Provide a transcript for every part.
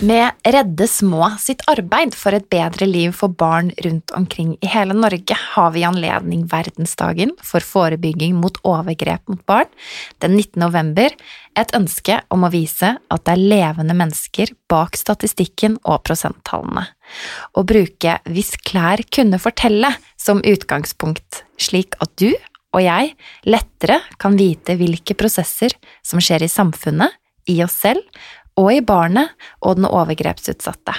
Med Redde Små sitt arbeid for et bedre liv for barn rundt omkring i hele Norge har vi i anledning verdensdagen for forebygging mot overgrep mot barn den 19. november et ønske om å vise at det er levende mennesker bak statistikken og prosenttallene. Å bruke Hvis klær kunne fortelle som utgangspunkt, slik at du og jeg lettere kan vite hvilke prosesser som skjer i samfunnet, i oss selv og i barnet og den overgrepsutsatte.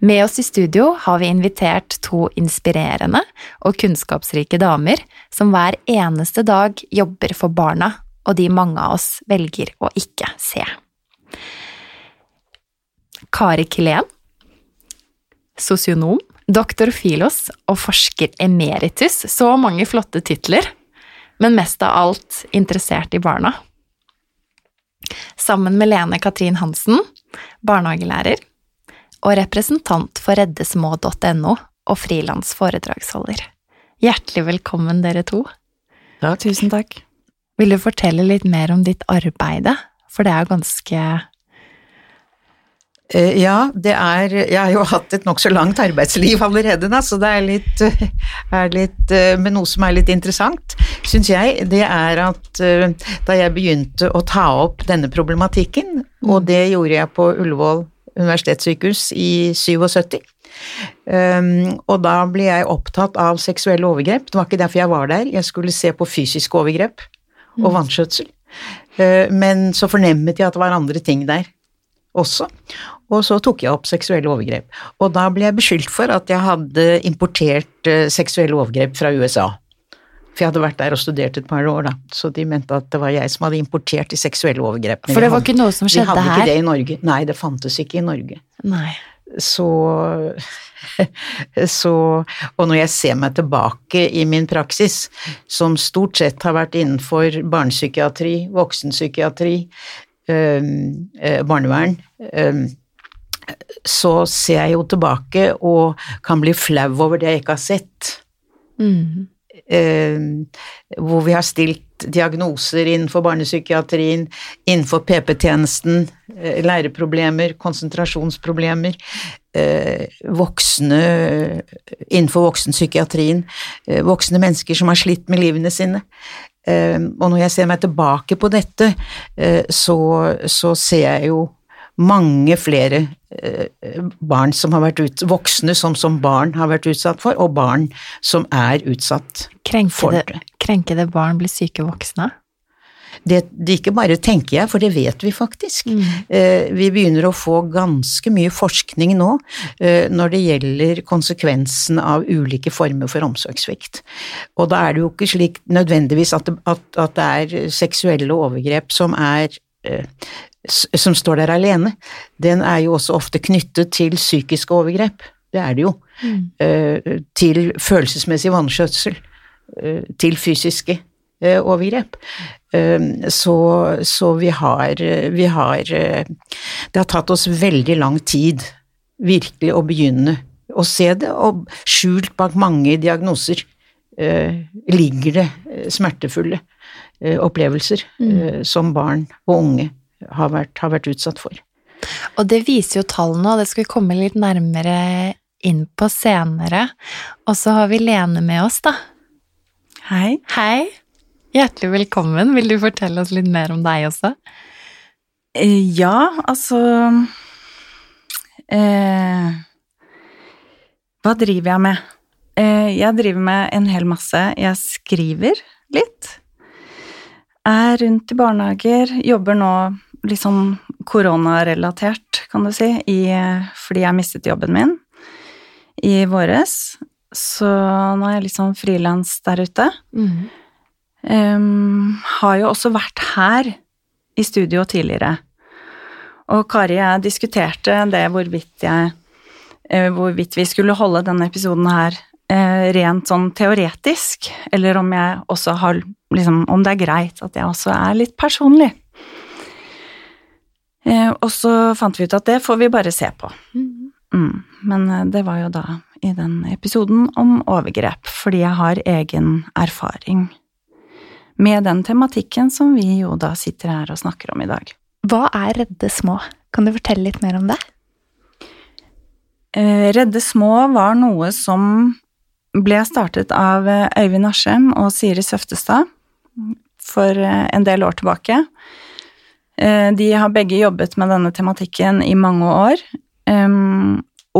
Med oss i studio har vi invitert to inspirerende og kunnskapsrike damer som hver eneste dag jobber for barna og de mange av oss velger å ikke se. Kari Kilén, sosionom, doktor Filos og forsker emeritus, så mange flotte titler, men mest av alt interessert i barna sammen med Lene Katrin Hansen, barnehagelærer, og representant for reddesmå.no og frilans foredragsholder. Hjertelig velkommen, dere to. Ja, tusen takk. Vil du fortelle litt mer om ditt arbeide, for det er ganske ja, det er Jeg har jo hatt et nokså langt arbeidsliv allerede, da, så det er litt, er litt eh, Men noe som er litt interessant, syns jeg, det er at eh, da jeg begynte å ta opp denne problematikken, og mm. det gjorde jeg på Ullevål universitetssykehus i 77 Um, og da ble jeg opptatt av seksuelle overgrep. Det var ikke derfor jeg var der, jeg skulle se på fysiske overgrep og mm. vanskjøtsel. Uh, men så fornemmet jeg at det var andre ting der også. Og så tok jeg opp seksuelle overgrep. Og da ble jeg beskyldt for at jeg hadde importert uh, seksuelle overgrep fra USA. For jeg hadde vært der og studert et par år, da. Så de mente at det var jeg som hadde importert de seksuelle overgrepene. For det var ikke noe som skjedde her? De hadde ikke det i Norge. Nei, det fantes ikke i Norge. Nei. Så, så Og når jeg ser meg tilbake i min praksis, som stort sett har vært innenfor barnepsykiatri, voksenpsykiatri, barnevern, øh, så ser jeg jo tilbake og kan bli flau over det jeg ikke har sett. Mm. Eh, hvor vi har stilt diagnoser innenfor barnepsykiatrien, innenfor PP-tjenesten, eh, læreproblemer, konsentrasjonsproblemer, eh, voksne innenfor voksenpsykiatrien, eh, voksne mennesker som har slitt med livene sine. Eh, og når jeg ser meg tilbake på dette, eh, så, så ser jeg jo mange flere eh, barn som har vært ut, voksne som som barn har vært utsatt for, og barn som er utsatt krenkede, for det. Krenkede barn blir syke voksne? Det, det, ikke bare tenker jeg, for det vet vi faktisk. Mm. Eh, vi begynner å få ganske mye forskning nå eh, når det gjelder konsekvensen av ulike former for omsorgssvikt. Og da er det jo ikke slik nødvendigvis at det, at, at det er seksuelle overgrep som er eh, som står der alene, den er jo også ofte knyttet til psykiske overgrep. Det er det jo. Mm. Uh, til følelsesmessig vanskjøtsel. Uh, til fysiske uh, overgrep. Så, så, vi har, vi har Det har tatt oss veldig lang tid virkelig å begynne å se det, og skjult bak mange diagnoser ligger det smertefulle opplevelser mm. som barn og unge har vært, har vært utsatt for. Og det viser jo tallene, og det skal vi komme litt nærmere inn på senere. Og så har vi Lene med oss, da. Hei. Hei. Hjertelig velkommen. Vil du fortelle oss litt mer om deg også? Eh, ja, altså eh, Hva driver jeg med? Eh, jeg driver med en hel masse. Jeg skriver litt. Er rundt i barnehager. Jobber nå litt sånn koronarelatert, kan du si, i, fordi jeg mistet jobben min i våres. Så nå er jeg litt sånn frilans der ute. Mm. Um, har jo også vært her i studio tidligere. Og Kari og jeg diskuterte det hvorvidt jeg eh, hvorvidt vi skulle holde denne episoden her eh, rent sånn teoretisk, eller om jeg også har liksom Om det er greit at jeg også er litt personlig. Eh, og så fant vi ut at det får vi bare se på. Mm. Men det var jo da i den episoden om overgrep, fordi jeg har egen erfaring med den tematikken som vi jo da sitter her og snakker om i dag. Hva er Redde små? Kan du fortelle litt mer om det? Eh, Redde små var noe som ble startet av eh, Øyvind Askjem og Siri Søftestad for eh, en del år tilbake. De har begge jobbet med denne tematikken i mange år,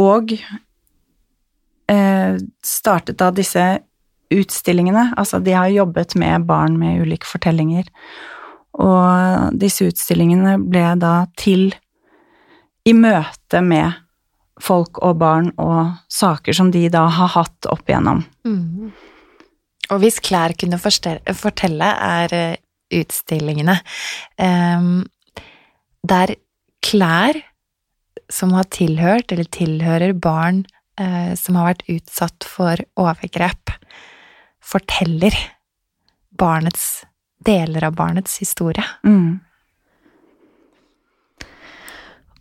og startet da disse utstillingene. Altså, de har jobbet med barn med ulike fortellinger, og disse utstillingene ble da til i møte med folk og barn og saker som de da har hatt opp igjennom. Og hvis klær kunne fortelle, er eh, utstillingene um, der klær som har tilhørt, eller tilhører barn eh, som har vært utsatt for overgrep, forteller barnets deler av barnets historie. Mm.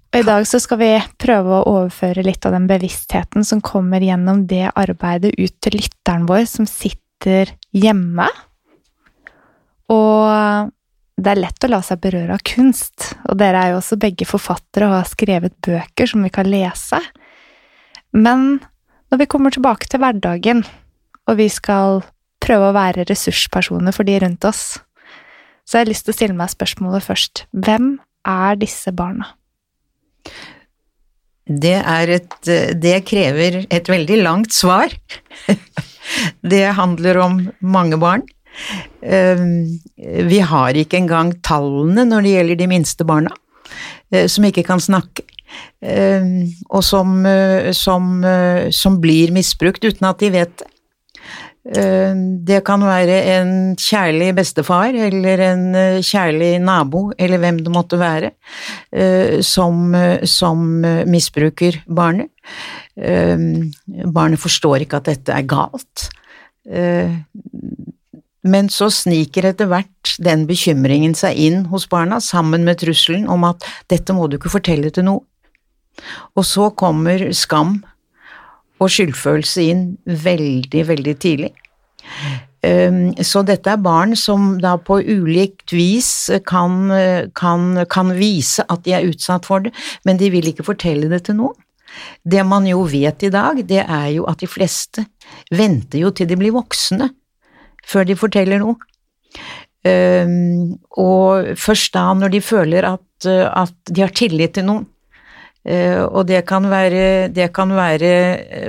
Og i dag så skal vi prøve å overføre litt av den bevisstheten som kommer gjennom det arbeidet ut til lytteren vår som sitter hjemme. Og det er lett å la seg berøre av kunst, og dere er jo også begge forfattere og har skrevet bøker som vi kan lese. Men når vi kommer tilbake til hverdagen, og vi skal prøve å være ressurspersoner for de rundt oss, så jeg har lyst til å stille meg spørsmålet først. Hvem er disse barna? Det et Det krever et veldig langt svar. Det handler om mange barn. Um, Vi har ikke engang tallene når det gjelder de minste barna, eh, som ikke kan snakke. Um, Og som, eh, som, eh, som blir misbrukt uten at de vet det. Um, Det kan være en kjærlig bestefar eller en eh, kjærlig nabo, eller hvem det måtte være, eh, som, eh, som eh, misbruker barnet. Barnet forstår ikke at dette er galt. Eh, Men så sniker etter hvert den bekymringen seg inn hos barna, sammen med trusselen om at 'dette må du ikke fortelle til noe'. Og så kommer skam og skyldfølelse inn veldig, veldig tidlig. Um, Så dette er barn som da på ulikt vis kan, kan, kan vise at de er utsatt for det, men de vil ikke fortelle det til noen. Det man jo vet i dag, det er jo at de fleste venter jo til de blir voksne før de forteller noe. Um, og først da, når de føler at, at de har tillit til noen, og det kan være, det kan være,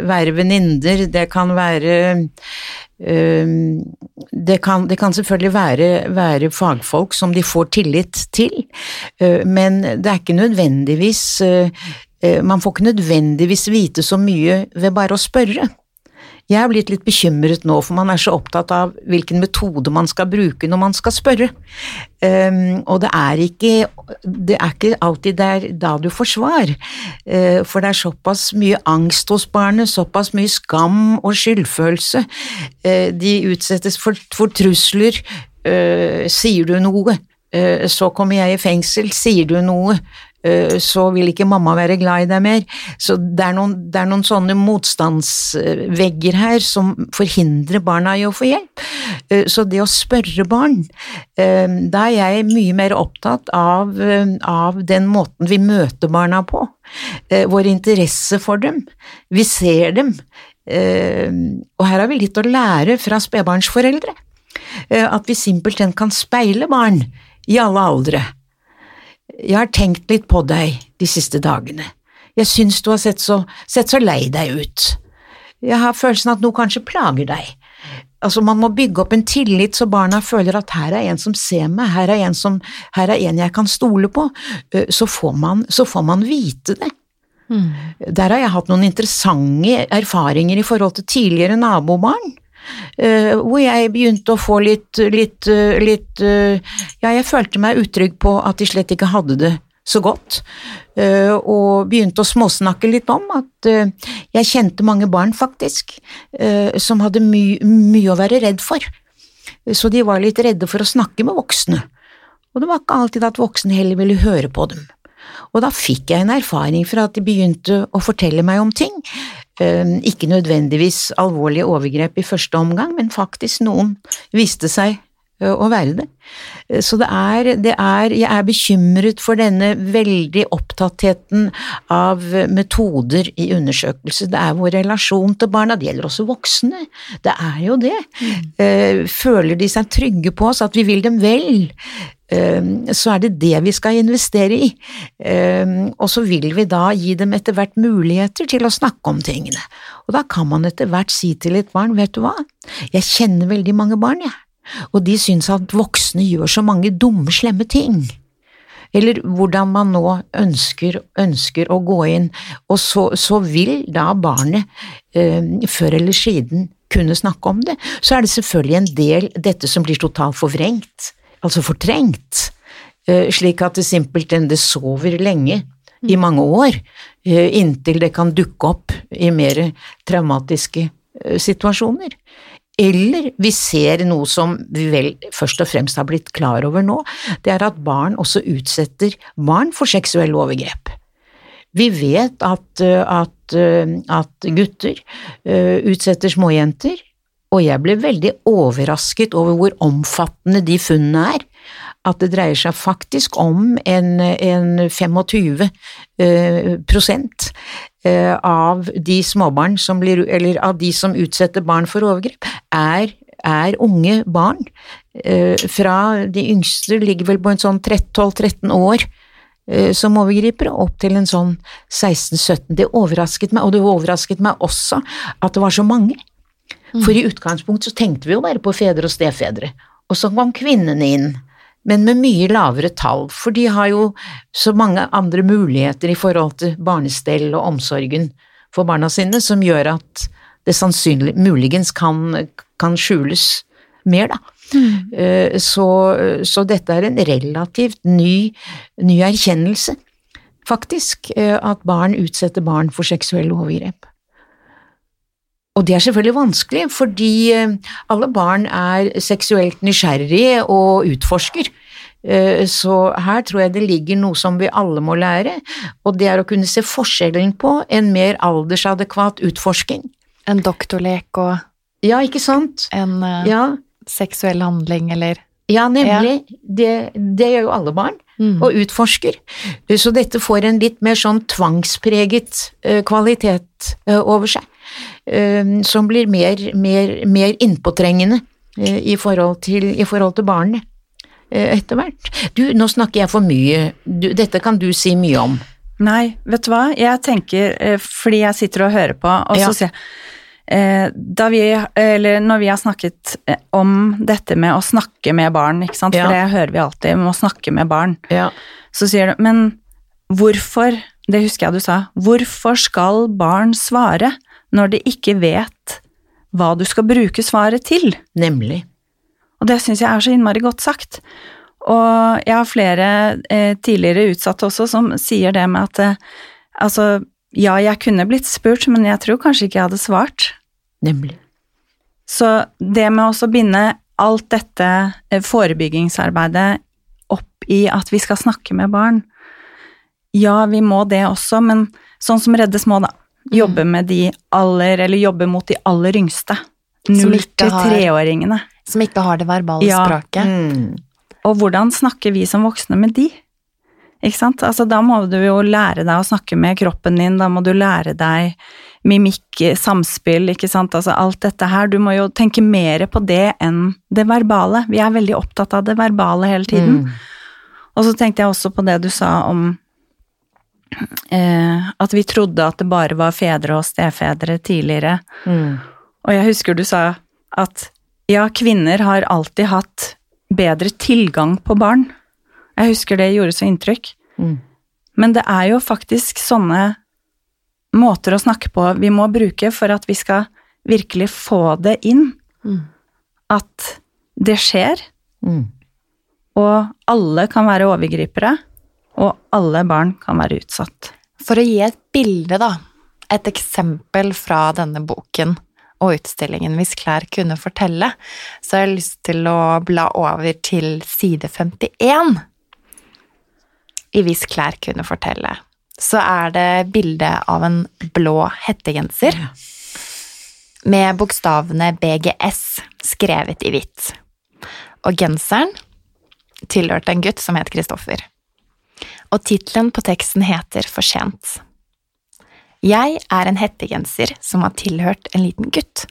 være venninner, det kan være um, det, kan, det kan selvfølgelig være, være fagfolk som de får tillit til, men det er ikke nødvendigvis Man får ikke nødvendigvis vite så mye ved bare å spørre. Jeg er blitt litt bekymret nå, for man er så opptatt av hvilken metode man skal bruke når man skal spørre. Um, og det er ikke, det er ikke alltid der da du får svar, Uh, for det er såpass mye angst hos barnet, såpass mye skam og skyldfølelse. Uh, de utsettes for, for trusler. Uh, sier du noe, så kommer jeg i fengsel. Sier du noe, så vil ikke mamma være glad i deg mer. Så det er noen, det er noen sånne motstandsvegger her som forhindrer barna i å få hjelp. Eh, Så det å spørre barn, eh, da er jeg mye mer opptatt av, eh, av den måten vi møter barna på. Eh, Vår interesse for dem. Vi ser dem. Eh, Og her har vi litt å lære fra spedbarnsforeldre. Eh, At vi simpelthen kan speile barn i alle aldre. Jeg har tenkt litt på deg de siste dagene. Jeg syns du har sett så, sett så lei deg ut. Jeg har følelsen at noe kanskje plager deg. Altså, man må bygge opp en tillit så barna føler at her er en som ser meg, her er en, som, her er en jeg kan stole på. Eh, Så får man, så får man vite det. Der har jeg hatt noen interessante erfaringer i forhold til tidligere nabobarn. Eh, hvor jeg begynte å få litt, litt, eh, litt eh, Ja, jeg følte meg utrygg på at de slett ikke hadde det så godt, og begynte å småsnakke litt om at jeg kjente mange barn, faktisk, som hadde my mye å være redd for. Så de var litt redde for å snakke med voksne, og det var ikke alltid at voksne heller ville høre på dem. Og da fikk jeg en erfaring fra at de begynte å fortelle meg om ting, ikke nødvendigvis alvorlige overgrep i første omgang, men faktisk noen viste seg å være det. Så det er, det er, Jeg er bekymret for denne veldig opptattheten av metoder i undersøkelse. Det er vår relasjon til barna, det gjelder også voksne. Det er jo det. Mm. Føler de seg trygge på oss, at vi vil dem vel, så er det det vi skal investere i. Og så vil vi da gi dem etter hvert muligheter til å snakke om tingene. Og da kan man etter hvert si til et barn, vet du hva, jeg kjenner veldig mange barn, jeg og de syns at voksne gjør så mange dumme, slemme ting. Eller hvordan man nå ønsker, ønsker å gå inn, og så, så vil da barnet eh, før eller siden kunne snakke om det. Så er det selvfølgelig en del dette som blir totalt forvrengt, altså fortrengt, eh, slik at det simpelthen det sover lenge i mange år, eh, inntil det kan dukke opp i mer traumatiske eh, situasjoner. Eller vi ser noe som vi vel først og fremst har blitt klar over nå, det er at barn også utsetter barn for seksuelle overgrep. Vi vet at, at, at gutter uh, utsetter småjenter, og jeg ble veldig overrasket over hvor omfattende de funnene er. At det dreier seg faktisk om en, en 25 uh, prosent Eh, av de småbarn som blir, eller av de som utsetter barn for overgrep, er, er unge barn. Eh, fra de yngste ligger vel på en sånn 12-13 år eh, som overgripere, opp til en sånn 16-17. Det overrasket meg, og det overrasket meg også at det var så mange. For i utgangspunktet så tenkte vi jo bare på fedre og stefedre, og så kom kvinnene inn men med mye lavere tall, for de har jo så mange andre muligheter i forhold til barnestell og omsorgen for barna sine, som gjør at det sannsynlig muligens kan, kan skjules mer, da. Mm. Eh, så, så, dette er en relativt ny, ny erkjennelse, faktisk, eh, at barn utsetter barn for seksuelle overgrep. Og det er selvfølgelig vanskelig, fordi eh, alle barn er seksuelt nysgjerrige og utforsker. Eh, så her tror jeg det ligger noe som vi alle må lære, og det er å kunne se forskjellen på en mer aldersadekvat utforsking. En doktorlek og Ja, ikke sant? En uh, ja. seksuell handling, eller Ja, nemlig. Ja. Det, det, gjør jo alle barn, mm. og utforsker. Så dette får en litt mer sånn tvangspreget kvalitet over seg. Eh, som blir mer, mer, mer innpåtrengende eh, i forhold til, i forhold til barnet eh, etter hvert. Du, nå snakker jeg for mye, du, dette kan du si mye om. Nei, vet du hva, jeg tenker, fordi jeg sitter og hører på, og ja. så sier jeg da vi, eller når vi har snakket om dette med å snakke med barn, ikke sant? for det hører vi alltid, vi må snakke med barn, ja. så sier du men hvorfor, det husker jeg du sa, hvorfor skal barn svare? Når de ikke vet hva du skal bruke svaret til. Nemlig. Og det syns jeg er så innmari godt sagt. Og jeg har flere eh, tidligere utsatte også som sier det med at eh, altså, ja, jeg kunne blitt spurt, men jeg tror kanskje ikke jeg hadde svart. Nemlig. Så det med å binde alt dette eh, forebyggingsarbeidet opp i at vi skal snakke med barn Ja, vi må det også, men sånn som Redde Små, da. Jobbe med de aller, eller jobbe mot de aller yngste. Null til treåringene. Som ikke har det verbale ja. språket. Mm. Og hvordan snakker vi som voksne med de? Ikke sant? Altså, da må du jo lære deg å snakke med kroppen din, da må du lære deg mimikk, samspill, ikke sant. Altså alt dette her. Du må jo tenke mer på det enn det verbale. Vi er veldig opptatt av det verbale hele tiden. Mm. Og så tenkte jeg også på det du sa om eh, at vi trodde at det bare var fedre og stefedre tidligere. Mm. Og jeg husker du sa at ja, kvinner har alltid hatt bedre tilgang på barn. Jeg husker det gjorde så inntrykk. Mm. Men det er jo faktisk sånne måter å snakke på vi må bruke for at vi skal virkelig få det inn. Mm. At det skjer. Mm. Og alle kan være overgripere. Og alle barn kan være utsatt. For å gi et bilde, da, et eksempel fra denne boken og utstillingen Hvis klær kunne fortelle, så har jeg lyst til å bla over til side 51 i Hvis klær kunne fortelle. Så er det bilde av en blå hettegenser med bokstavene BGS skrevet i hvitt. Og genseren tilhørte en gutt som het Kristoffer. Og tittelen på teksten heter For sent. Jeg er en hettegenser som har tilhørt en liten gutt.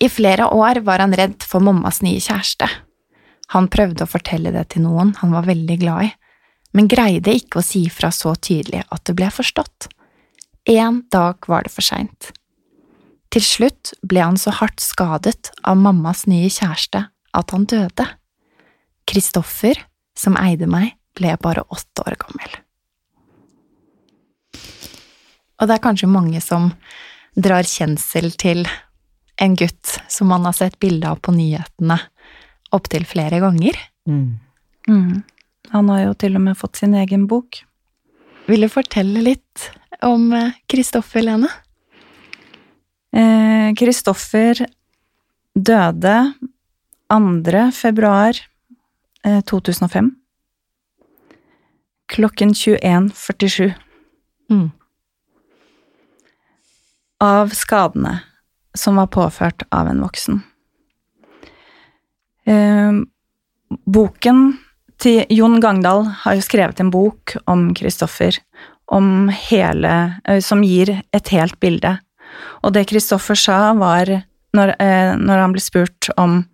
I flere år var han redd for mammas nye kjæreste. Han prøvde å fortelle det til noen han var veldig glad i, men greide ikke å si fra så tydelig at det ble forstått. En dag var det for seint. Til slutt ble han så hardt skadet av mammas nye kjæreste at han døde. Kristoffer, som eide meg, ble bare åtte år gammel. Og det er kanskje mange som drar kjensel til en gutt som man har sett bilde av på nyhetene opptil flere ganger. Mm. Mm. Han har jo til og med fått sin egen bok. Vil du fortelle litt om Kristoffer, Lene? Eh, Kristoffer døde 2. februar eh, 2005 klokken 21.47 Mm. av skadene som var påført av en voksen. Eh, boken til Jon Gangdal har jo skrevet en bok om Kristoffer, om hele Som gir et helt bilde. Og det Kristoffer sa, var når, eh, når han ble spurt om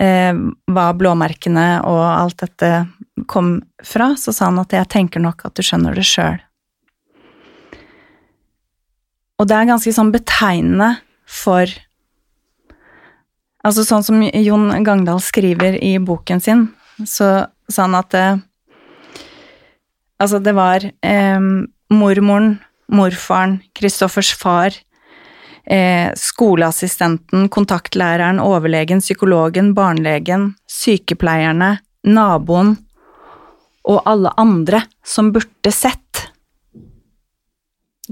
eh, hva blåmerkene og alt dette kom fra, så sa han at jeg tenker nok at du skjønner det sjøl. Og det er ganske sånn betegnende for Altså sånn som Jon Gangdal skriver i boken sin, så sa han at eh, Altså, det var eh, mormoren, morfaren, Kristoffers far, eh, skoleassistenten, kontaktlæreren, overlegen, psykologen, barnelegen, sykepleierne, naboen og alle andre som burde sett.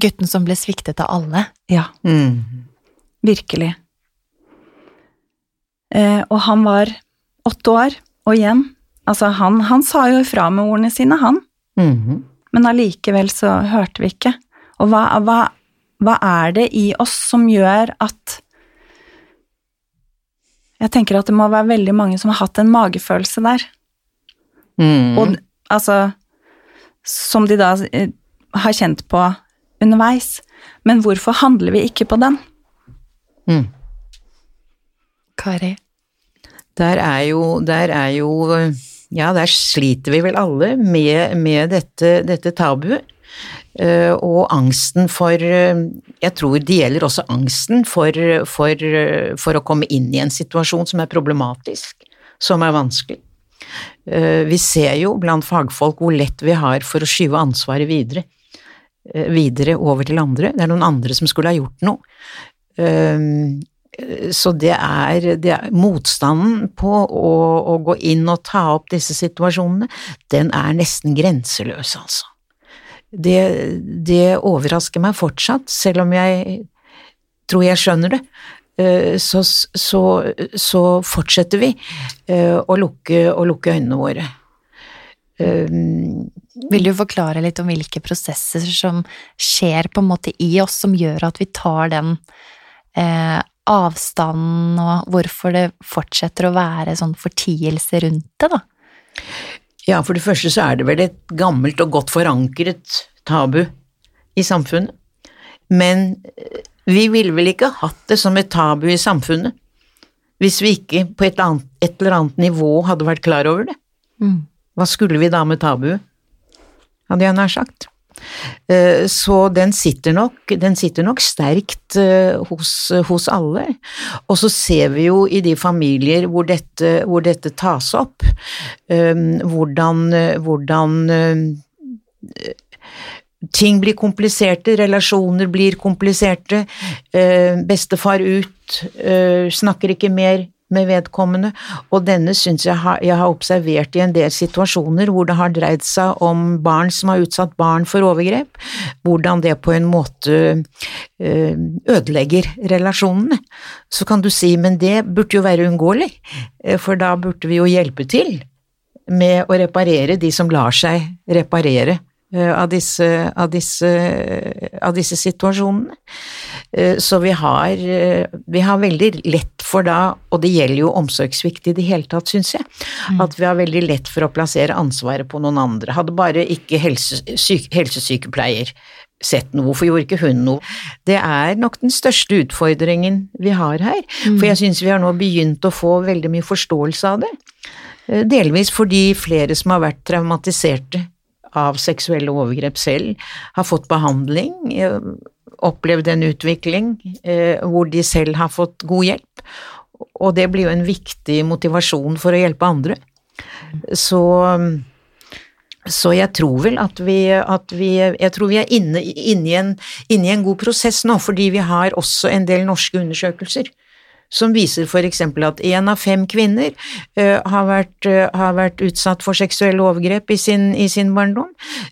Gutten som ble sviktet av alle. Ja, Mm. virkelig. Eh, og han var åtte år, og igjen, altså han, han sa jo ifra med ordene sine, han, Mhm. men allikevel så hørte vi ikke. Og hva, hva, hva er det i oss som gjør at Jeg tenker at det må være veldig mange som har hatt en magefølelse der. Mm. Og altså Som de da eh, har kjent på underveis. Men hvorfor handler vi ikke på den? Mm. Kari. Der er jo, der er jo Ja, der sliter vi vel alle med, med dette, dette tabuet. Uh, og angsten for uh, Jeg tror det gjelder også angsten for, for, uh, for å komme inn i en situasjon som er problematisk, som er vanskelig. Eh, vi ser jo blant fagfolk hvor lett vi har for å skyve ansvaret videre. eh, Videre over til andre. Det er noen andre som skulle ha gjort noe. Eh, Så det er, det er motstanden på å, å gå inn og ta opp disse situasjonene, den er nesten grenseløs, altså. Det, det overrasker meg fortsatt, selv om jeg tror jeg skjønner det. Eh, Så, så, så fortsetter vi eh, å lukke, å lukke øynene våre. Eh, Vil du forklare litt om hvilke prosesser som skjer på en måte i oss, som gjør at vi tar den eh, avstanden, og hvorfor det fortsetter å være sånn fortielse rundt det, da? Ja, for det første så er det vel et gammelt og godt forankret tabu i samfunnet. Men vi ville vel ikke hatt det som et tabu i samfunnet hvis vi ikke på et, annet, et eller annet nivå hadde vært klar over det. Hva skulle vi da med tabuet? Hadde jeg nær sagt. Eh, Så den sitter nok, den sitter nok sterkt eh, hos, hos alle. Og så ser vi jo i de familier hvor dette, hvor dette tas opp, eh, hvordan, hvordan ting blir kompliserte, relasjoner blir kompliserte, eh, bestefar ut, eh, snakker ikke mer, med vedkommende, og denne syns jeg har, jeg har observert i en del situasjoner hvor det har dreid seg om barn som har utsatt barn for overgrep, hvordan det på en måte eh, ødelegger relasjonene. Så kan du si, men det burde jo være uunngåelig, eh, for da burde vi jo hjelpe til med å reparere de som lar seg reparere av disse, av disse, av disse situasjonene. Eh, så vi har, eh, vi har veldig lett for da, og det gjelder jo omsorgssvikt i det hele tatt, syns jeg, mm. at vi har veldig lett for å plassere ansvaret på noen andre. Hadde bare ikke helse, syk, helsesykepleier sett noe, hvorfor gjorde ikke hun noe? Det er nok den største utfordringen vi har her, mm. for jeg syns vi har nå begynt å få veldig mye forståelse av det. Eh, delvis fordi flere som har vært traumatiserte av seksuelle overgrep selv, har fått behandling opplevd en utvikling eh, hvor de selv har fått god hjelp, og det blir jo en viktig motivasjon for å hjelpe andre. Så, så jeg tror vel at vi, at vi Jeg tror vi er inne, inne, i en, inne, i en, god prosess nå, fordi vi har også en del norske undersøkelser som viser f.eks. at én av fem kvinner uh, har, vært, uh, har, vært, utsatt for seksuelle overgrep i sin, i sin barndom.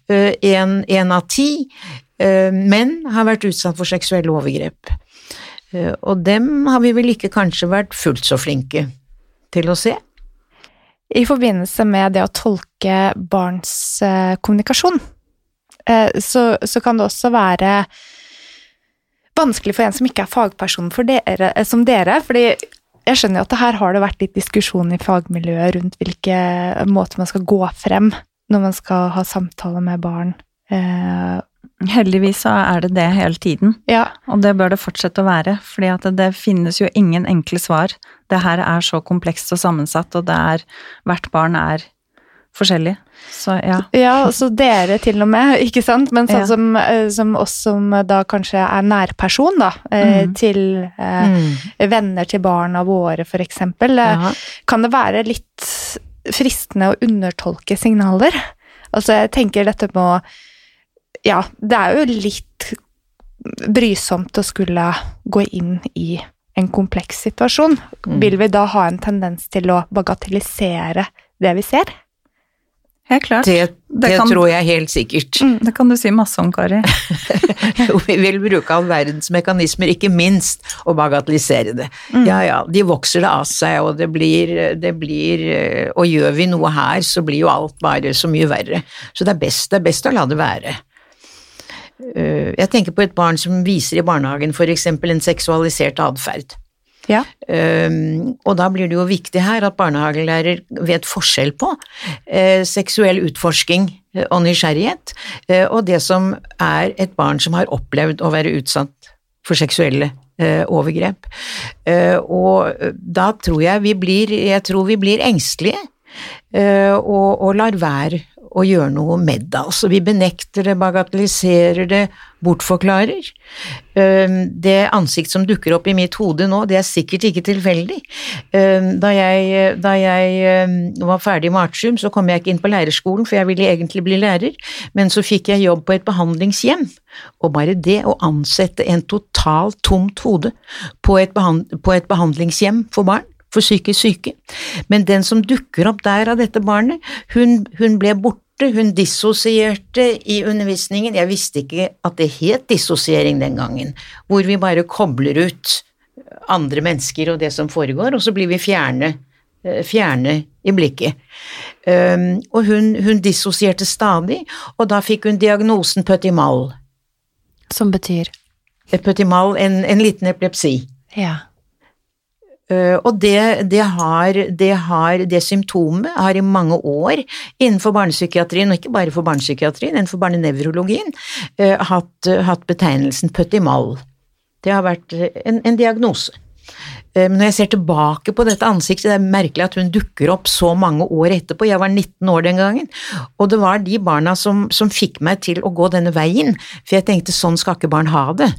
Én uh, av ti Eh, menn har vært utsatt for seksuelle overgrep. Eh, og dem har vi vel ikke kanskje vært fullt så flinke til å se. I forbindelse med det å tolke barns eh, kommunikasjon, så, så kan det også være vanskelig for en som ikke er fagperson dere, som dere, fordi jeg skjønner jo at her har det vært litt diskusjon i fagmiljøet rundt hvilke måter man skal gå frem når man skal ha samtaler med barn Heldigvis så er det det hele tiden, ja. og det bør det fortsette å være. fordi at det finnes jo ingen enkle svar. Det her er så komplekst og sammensatt, og det er Hvert barn er forskjellig. Så ja. Ja, så dere til og med, ikke sant. Men sånn ja. som, eh, som, oss som da kanskje er nærperson, da, eh, mm. til eh, mm. venner til barna våre, eksempel. Eh, ja. Kan det være litt fristende å undertolke signaler? Altså, jeg tenker dette med å ja, det er jo litt brysomt å skulle gå inn i en kompleks situasjon. Mm. Vil vi da ha en tendens til å bagatellisere det vi ser? Helt klart. Det, det, det kan, tror jeg helt sikkert. Mm, det kan du si masse om, Kari. vi vil bruke all verdens mekanismer, ikke minst å bagatellisere det. Mm. Ja ja, de vokser det av seg, og det blir, det blir Og gjør vi noe her, så blir jo alt bare så mye verre. Så det er best, det er best å la det være. Eh, jeg tenker på et barn som viser i barnehagen f.eks. en seksualisert atferd. Ja. Um, og da blir det jo viktig her at barnehagelærer vet forskjell på uh, seksuell utforsking og nysgjerrighet uh, og det som er et barn som har opplevd å være utsatt for seksuelle overgrep. og da tror jeg vi blir, jeg tror vi blir engstelige og, og lar være å gjøre noe med det. Altså, vi benekter det, bagatelliserer det, bortforklarer. Det ansikt som dukker opp i mitt hode nå, det er sikkert ikke tilfeldig. Da jeg, da jeg var ferdig med artium, så kom jeg ikke inn på lærerskolen, for jeg ville egentlig bli lærer, men så fikk jeg jobb på et behandlingshjem. Og bare det å ansette en totalt tomt hode på et, behand på et behandlingshjem for barn, for psykisk syke. Men den som dukker opp der av dette barnet, hun, hun ble borte, hun dissosierte i undervisningen. Jeg visste ikke at det het dissosiering den gangen, hvor vi bare kobler ut andre mennesker og det som foregår, og så blir vi fjerne, eh, fjerne i blikket. Um, og hun, hun, dissosierte stadig, og da fikk hun diagnosen petit mal. Som betyr? Petit mal, en, en liten epilepsi. Ja. Uh, og det, det, har, det, har, det symptomet har i mange år innenfor barnepsykiatrien, og ikke bare for barnepsykiatrien, innenfor barnenevrologien, uh, hatt, hatt, betegnelsen pøttimal. Det har vært en, en diagnose. Men når jeg ser tilbake på dette ansiktet, det er merkelig at hun dukker opp så mange år etterpå. Jeg var 19 år den gangen, og det var de barna som, som fikk meg til å gå denne veien, for jeg tenkte sånn skal ikke barn ha det.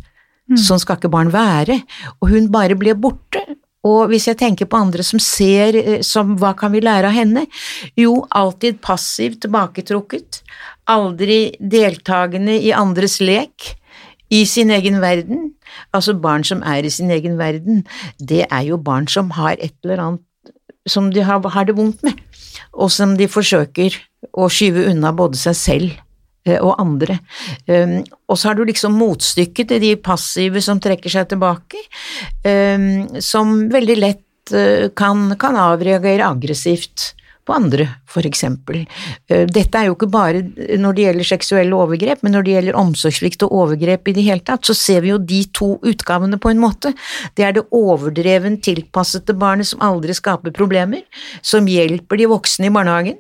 Mm. Sånn skal ikke barn være. Og hun bare ble borte, og hvis jeg tenker på andre som ser eh, som hva kan vi lære av henne? Jo, alltid passivt tilbaketrukket, aldri deltakende i andres lek, i sin egen verden. Altså barn som er i sin egen verden, det er jo barn som har et eller annet som de har, har det vondt med, og som de forsøker å skyve unna både seg selv og andre. Um, og så har du liksom motstykket til de passive som trekker seg tilbake, um, som veldig lett uh, kan, kan avreagere aggressivt på andre, for eksempel. Uh, dette er jo ikke bare når det gjelder seksuelle overgrep, men når det gjelder omsorgssvikt og overgrep i det hele tatt, så ser vi jo de to utgavene på en måte. Det er det overdreven tilpassede barnet som aldri skaper problemer, som hjelper de voksne i barnehagen,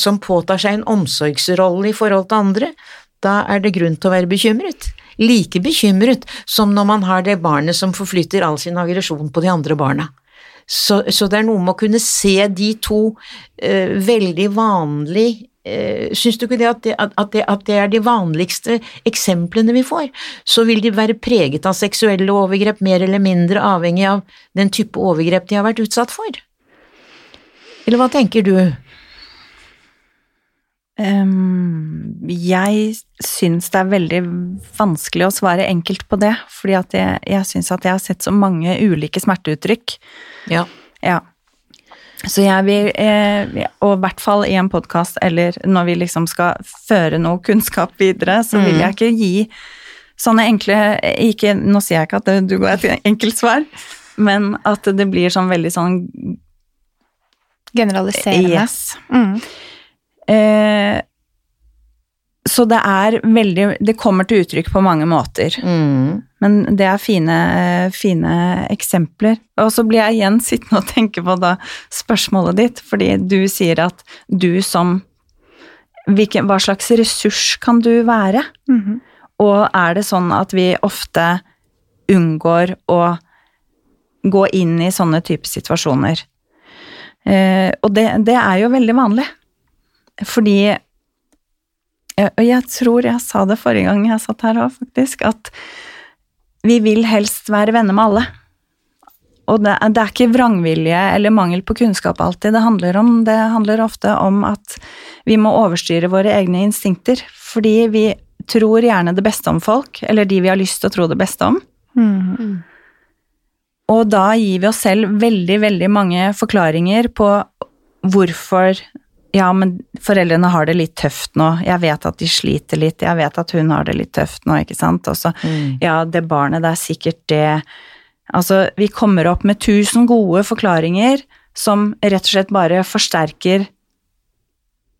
som påtar seg en omsorgsrolle i forhold til andre. Da er det grunn til å være bekymret. Like bekymret som når man har det barnet som forflytter all sin aggresjon på de andre barna. Så, så, det er noe med å kunne se de to uh, veldig vanlig uh, Syns du ikke det at det, at, det at det, er de vanligste eksemplene vi får? Så vil de være preget av seksuelle overgrep mer eller mindre avhengig av den type overgrep de har vært utsatt for? Eller hva tenker du? Um, jeg syns det er veldig vanskelig å svare enkelt på det, fordi at jeg, jeg syns at jeg har sett så mange ulike smerteuttrykk. Ja. ja. Så jeg vil, eh, og i hvert fall i en podkast, eller når vi liksom skal føre noe kunnskap videre, så vil jeg ikke gi sånne enkle ikke, Nå sier jeg ikke at du går etter enkelt svar, men at det blir sånn veldig sånn Generaliserende. Yes. Mm. Eh, så det er veldig Det kommer til uttrykk på mange måter. Mm. Men det er fine, fine eksempler. Og så blir jeg igjen sittende og tenke på da spørsmålet ditt, fordi du sier at du som hvilken, Hva slags ressurs kan du være? Mhm. Og er det sånn at vi ofte unngår å gå inn i sånne type situasjoner? Eh, og det, det er jo veldig vanlig. Fordi Og jeg tror jeg sa det forrige gang jeg satt her òg, faktisk, at vi vil helst være venner med alle. Og det, det, er ikke vrangvilje eller mangel på kunnskap alltid det handler om. Det handler ofte om at vi må overstyre våre egne instinkter. Fordi vi tror gjerne det beste om folk, eller de vi har lyst til å tro det beste om. Mm. Og da gir vi oss selv veldig, veldig mange forklaringer på hvorfor ja, men foreldrene har det litt tøft nå, jeg vet at de sliter litt, jeg vet at hun har det litt tøft nå, ikke sant, og så Mm. ja, det barnet, det er sikkert det Altså, vi kommer opp med tusen gode forklaringer som rett og slett bare forsterker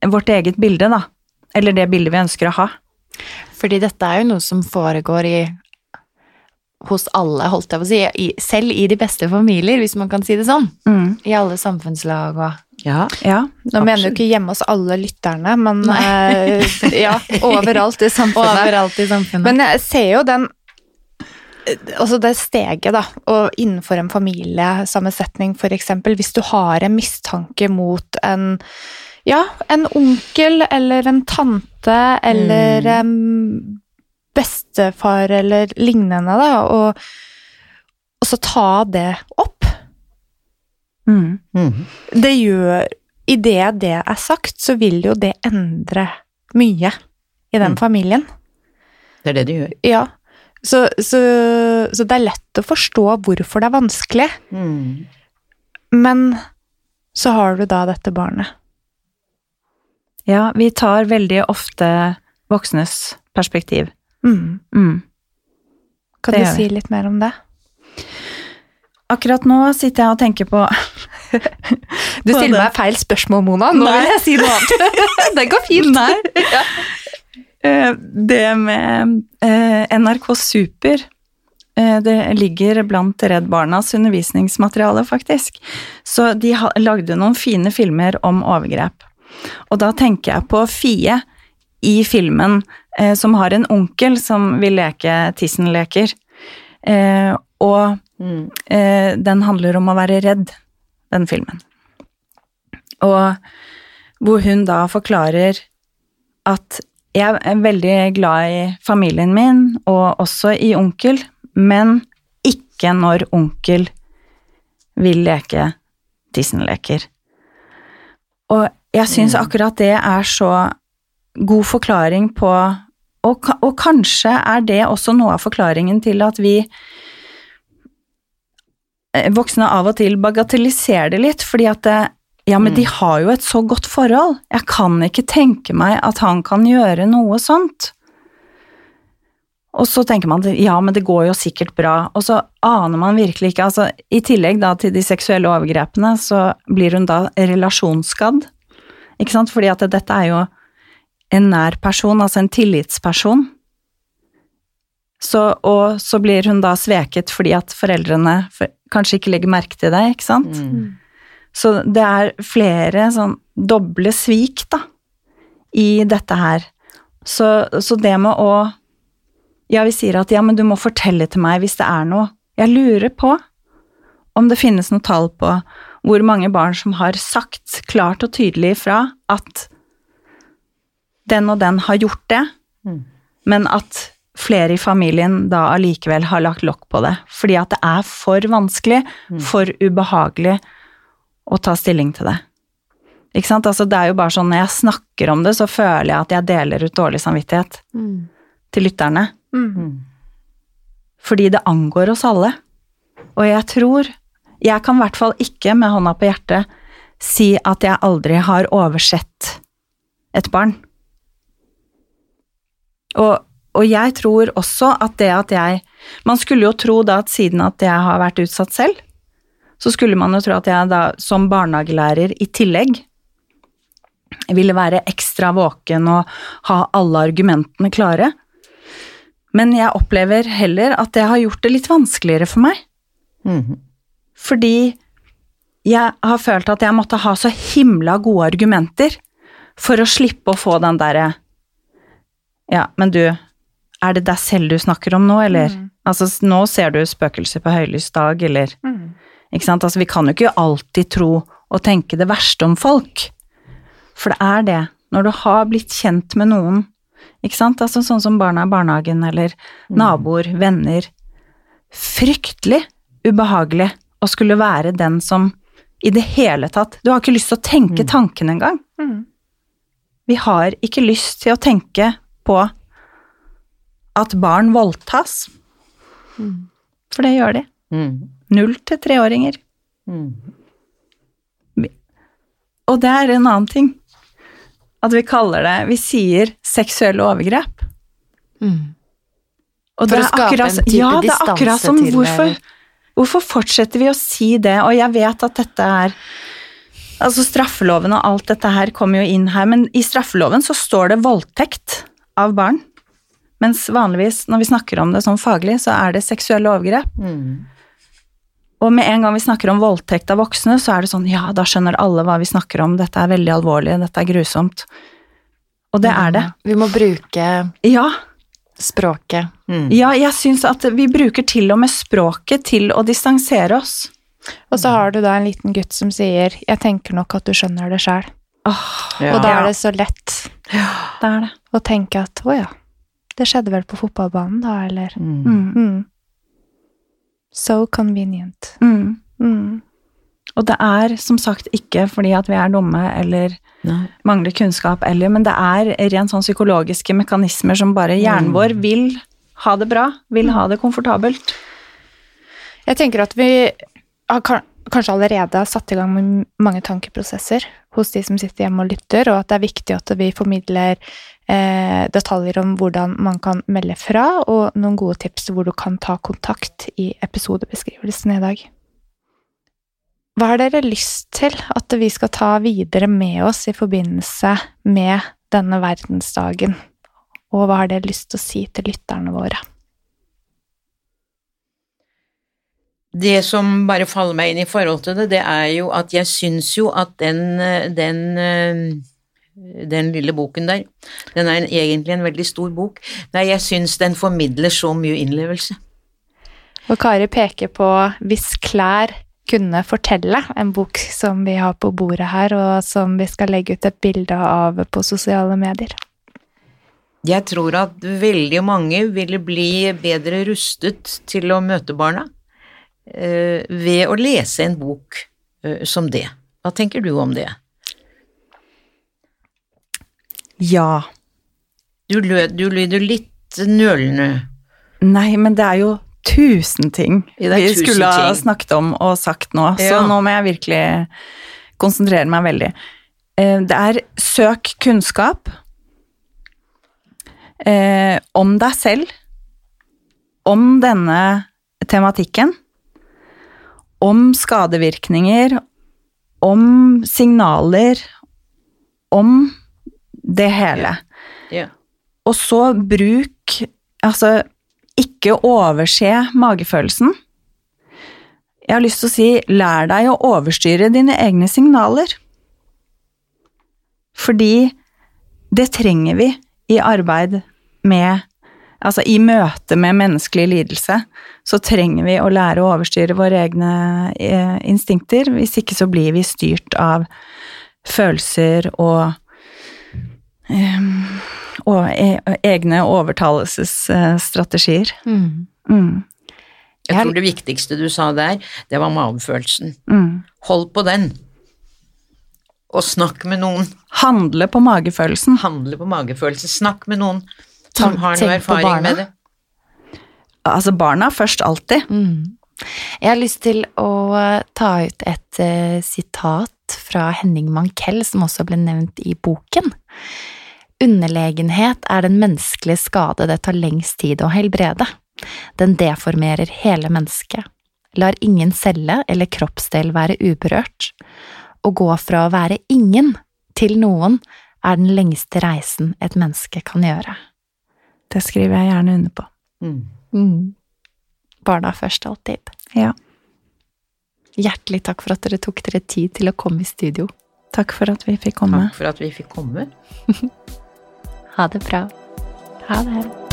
vårt eget bilde, da. Eller det bildet vi ønsker å ha. Fordi dette er jo noe som foregår i hos alle, holdt jeg på å si, i, selv i de beste familier, hvis man kan si det sånn. Mm. I alle samfunnslag og Ja. Ja, Nå mener du ikke hjemme hos alle lytterne, men uh, ja, overalt i samfunnet. overalt i samfunnet. Men jeg ser jo den Altså det steget, da, og innenfor en familiesammensetning, eksempel, hvis du har en mistanke mot en ja, en onkel eller en tante eller en bestefar eller lignende, da, og, og så ta det opp. Mm. Mm. Det gjør Idet det er sagt, så vil jo det endre mye i den Mm. familien. Det er det det gjør. Ja, så, så, så det er lett å forstå hvorfor det er vanskelig, Mm. men så har du da dette barnet. ja, vi tar veldig ofte voksnes perspektiv. Mm. Mm. Kan Det du si litt mer om det? Akkurat nå sitter jeg og tenker på Du stiller meg feil spørsmål, Mona. Nå Nei. vil jeg si noe annet. det går fint. Nei. Ja. Det med eh, NRK Super eh, det ligger blant Redd Barnas undervisningsmateriale, faktisk. Så de lagde noen fine filmer om overgrep. Og da tenker jeg på Fie i filmen, eh, som har en onkel som vil leke Tissen-leker. Eh, og Mm. Eh, den handler om å være redd, den filmen. Og hvor hun da forklarer at jeg er veldig glad i familien min, og også i onkel, men ikke når onkel vil leke Disney-leker. Og jeg syns akkurat det er så god forklaring på og, og kanskje er det også noe av forklaringen til at vi voksne av og til bagatelliserer det litt, fordi at det, ja, men de har jo et så godt forhold. Jeg kan ikke tenke meg at han kan gjøre noe sånt. Og så tenker man ja, men det går jo sikkert bra, og så aner man virkelig ikke altså I tillegg da til de seksuelle overgrepene, så blir hun da relasjonsskadd. Ikke sant, fordi at dette er jo en nær person, altså en tillitsperson. Så, og så blir hun da sveket fordi at foreldrene for, kanskje ikke legger merke til deg, ikke sant. Så det er flere sånn doble svik, da, i dette her. Så, så det med å Ja, vi sier at ja, men du må fortelle til meg hvis det er noe. Jeg lurer på om det finnes noe tall på hvor mange barn som har sagt klart og tydelig ifra at den og den har gjort det, Mm. men at flere i familien da allikevel har lagt lokk på det. Fordi at det er for vanskelig, for ubehagelig å ta stilling til det. Ikke sant? Altså, det er jo bare sånn når jeg snakker om det, så føler jeg at jeg deler ut dårlig samvittighet til lytterne. Mm. Fordi det angår oss alle. Og jeg tror Jeg kan i hvert fall ikke med hånda på hjertet si at jeg aldri har oversett et barn. Og, og jeg tror også at det at jeg Man skulle jo tro da at siden at jeg har vært utsatt selv, så skulle man jo tro at jeg da som barnehagelærer i tillegg ville være ekstra våken og ha alle argumentene klare. Men jeg opplever heller at det har gjort det litt vanskeligere for meg. Mhm. Fordi jeg har følt at jeg måtte ha så himla gode argumenter for å slippe å få den derre Ja, men du, er det deg selv du snakker om nå, eller? Altså, nå ser du spøkelser på høylys dag, eller Mm. Ikke sant? Altså, vi kan jo ikke alltid tro og tenke det verste om folk. For det er det. Når du har blitt kjent med noen, ikke sant? Altså, sånn som barna i barnehagen, eller naboer, venner. Fryktelig ubehagelig å skulle være den som i det hele tatt Du har ikke lyst til å tenke tanken engang. Mm. Vi har ikke lyst til å tenke på at barn voldtas. For det gjør de. Mhm. Null til treåringer. Mhm. Og det er en annen ting. At vi kaller det Vi sier seksuelle overgrep. Og For det å er skape akkurat, en type ja, det er akkurat distanse som hvorfor, hvorfor fortsetter vi å si det? Og jeg vet at dette er Altså straffeloven og alt dette her kommer jo inn her, men i straffeloven så står det voldtekt av barn. Mens vanligvis når vi snakker om det sånn faglig, så er det seksuelle overgrep. Mm. Og med en gang vi snakker om voldtekt av voksne, så er det sånn ja, da skjønner alle hva vi snakker om, dette er veldig alvorlig, dette er grusomt. Og det er det. Vi må bruke Ja, språket. Mm. ja jeg syns at vi bruker til og med språket til å distansere oss. Og så har du da en liten gutt som sier 'jeg tenker nok at du skjønner det sjæl'. Oh, Ja. Og da er det så lett det er det. å tenke at 'å ja, det skjedde vel på fotballbanen', da, eller Mhm. Mm. mm. So convenient. Mm. Mm. Og det er som sagt ikke fordi at vi er dumme eller Nei. mangler kunnskap, eller, men det er rent sånn psykologiske mekanismer som bare hjernen vår vil ha det bra, vil ha det komfortabelt. Jeg tenker at vi har kanskje allerede har satt i gang med mange tankeprosesser hos de som sitter hjemme og lytter, og at det er viktig at vi formidler eh, detaljer om hvordan man kan melde fra, og noen gode tips hvor du kan ta kontakt i episodebeskrivelsen i dag. Hva har dere lyst til at vi skal ta videre med oss i forbindelse med denne verdensdagen? Og hva har dere lyst til å si til lytterne våre? Det som bare faller meg inn i forhold til det, det er jo at jeg syns jo at den, eh, den, eh, den lille boken der, den er egentlig en veldig stor bok. Nei, jeg syns den formidler så mye innlevelse. Og Kari peker på Hvis klær kunne fortelle, en bok som vi har på bordet her, og som vi skal legge ut et bilde av på sosiale medier. Jeg tror at veldig mange ville bli bedre rustet til å møte barna ved å lese en bok eh, som det. Hva tenker du om det? Ja. Du, lyder litt nølende. Nei, men det er jo tusen ting vi tusen skulle ha ting. snakket om og sagt nå, så Ja. nå må jeg virkelig konsentrere meg veldig. Eh, Det er søk kunnskap eh, om deg selv, om denne tematikken, om skadevirkninger, om signaler, om det hele. Ja. Og så bruk Altså, ikke overse magefølelsen. Jeg har lyst til å si lær deg å overstyre dine egne signaler. Fordi det trenger vi i arbeid med Altså i møte med menneskelig lidelse, så trenger vi å lære å overstyre våre egne eh, instinkter. Hvis ikke så blir vi styrt av følelser og em, og e egne overtalelsesstrategier. Mm. Mm. Jeg tror det viktigste du sa der, det var magefølelsen. Mm. Hold på den. Og snakk med noen. Handle på magefølelsen. Handle på magefølelsen. Snakk med noen som har noe erfaring med det. Altså barna først alltid. Mm. Jeg har lyst til å ta ut et uh, sitat fra Henning Mankell, som også ble nevnt i boken. Underlegenhet er den menneskelige skade det tar lengst tid å helbrede. Den deformerer hele mennesket. Lar ingen celle eller kroppsdel være uberørt. Å gå fra å være ingen til noen er den lengste reisen et menneske kan gjøre. Det skriver jeg gjerne under på. Mm. Barna først alltid. Ja. Hjertelig takk for at dere tok dere tid til å komme i studio. Takk for at vi fikk komme. Takk for at vi fikk komme. Ha det bra. Ha det.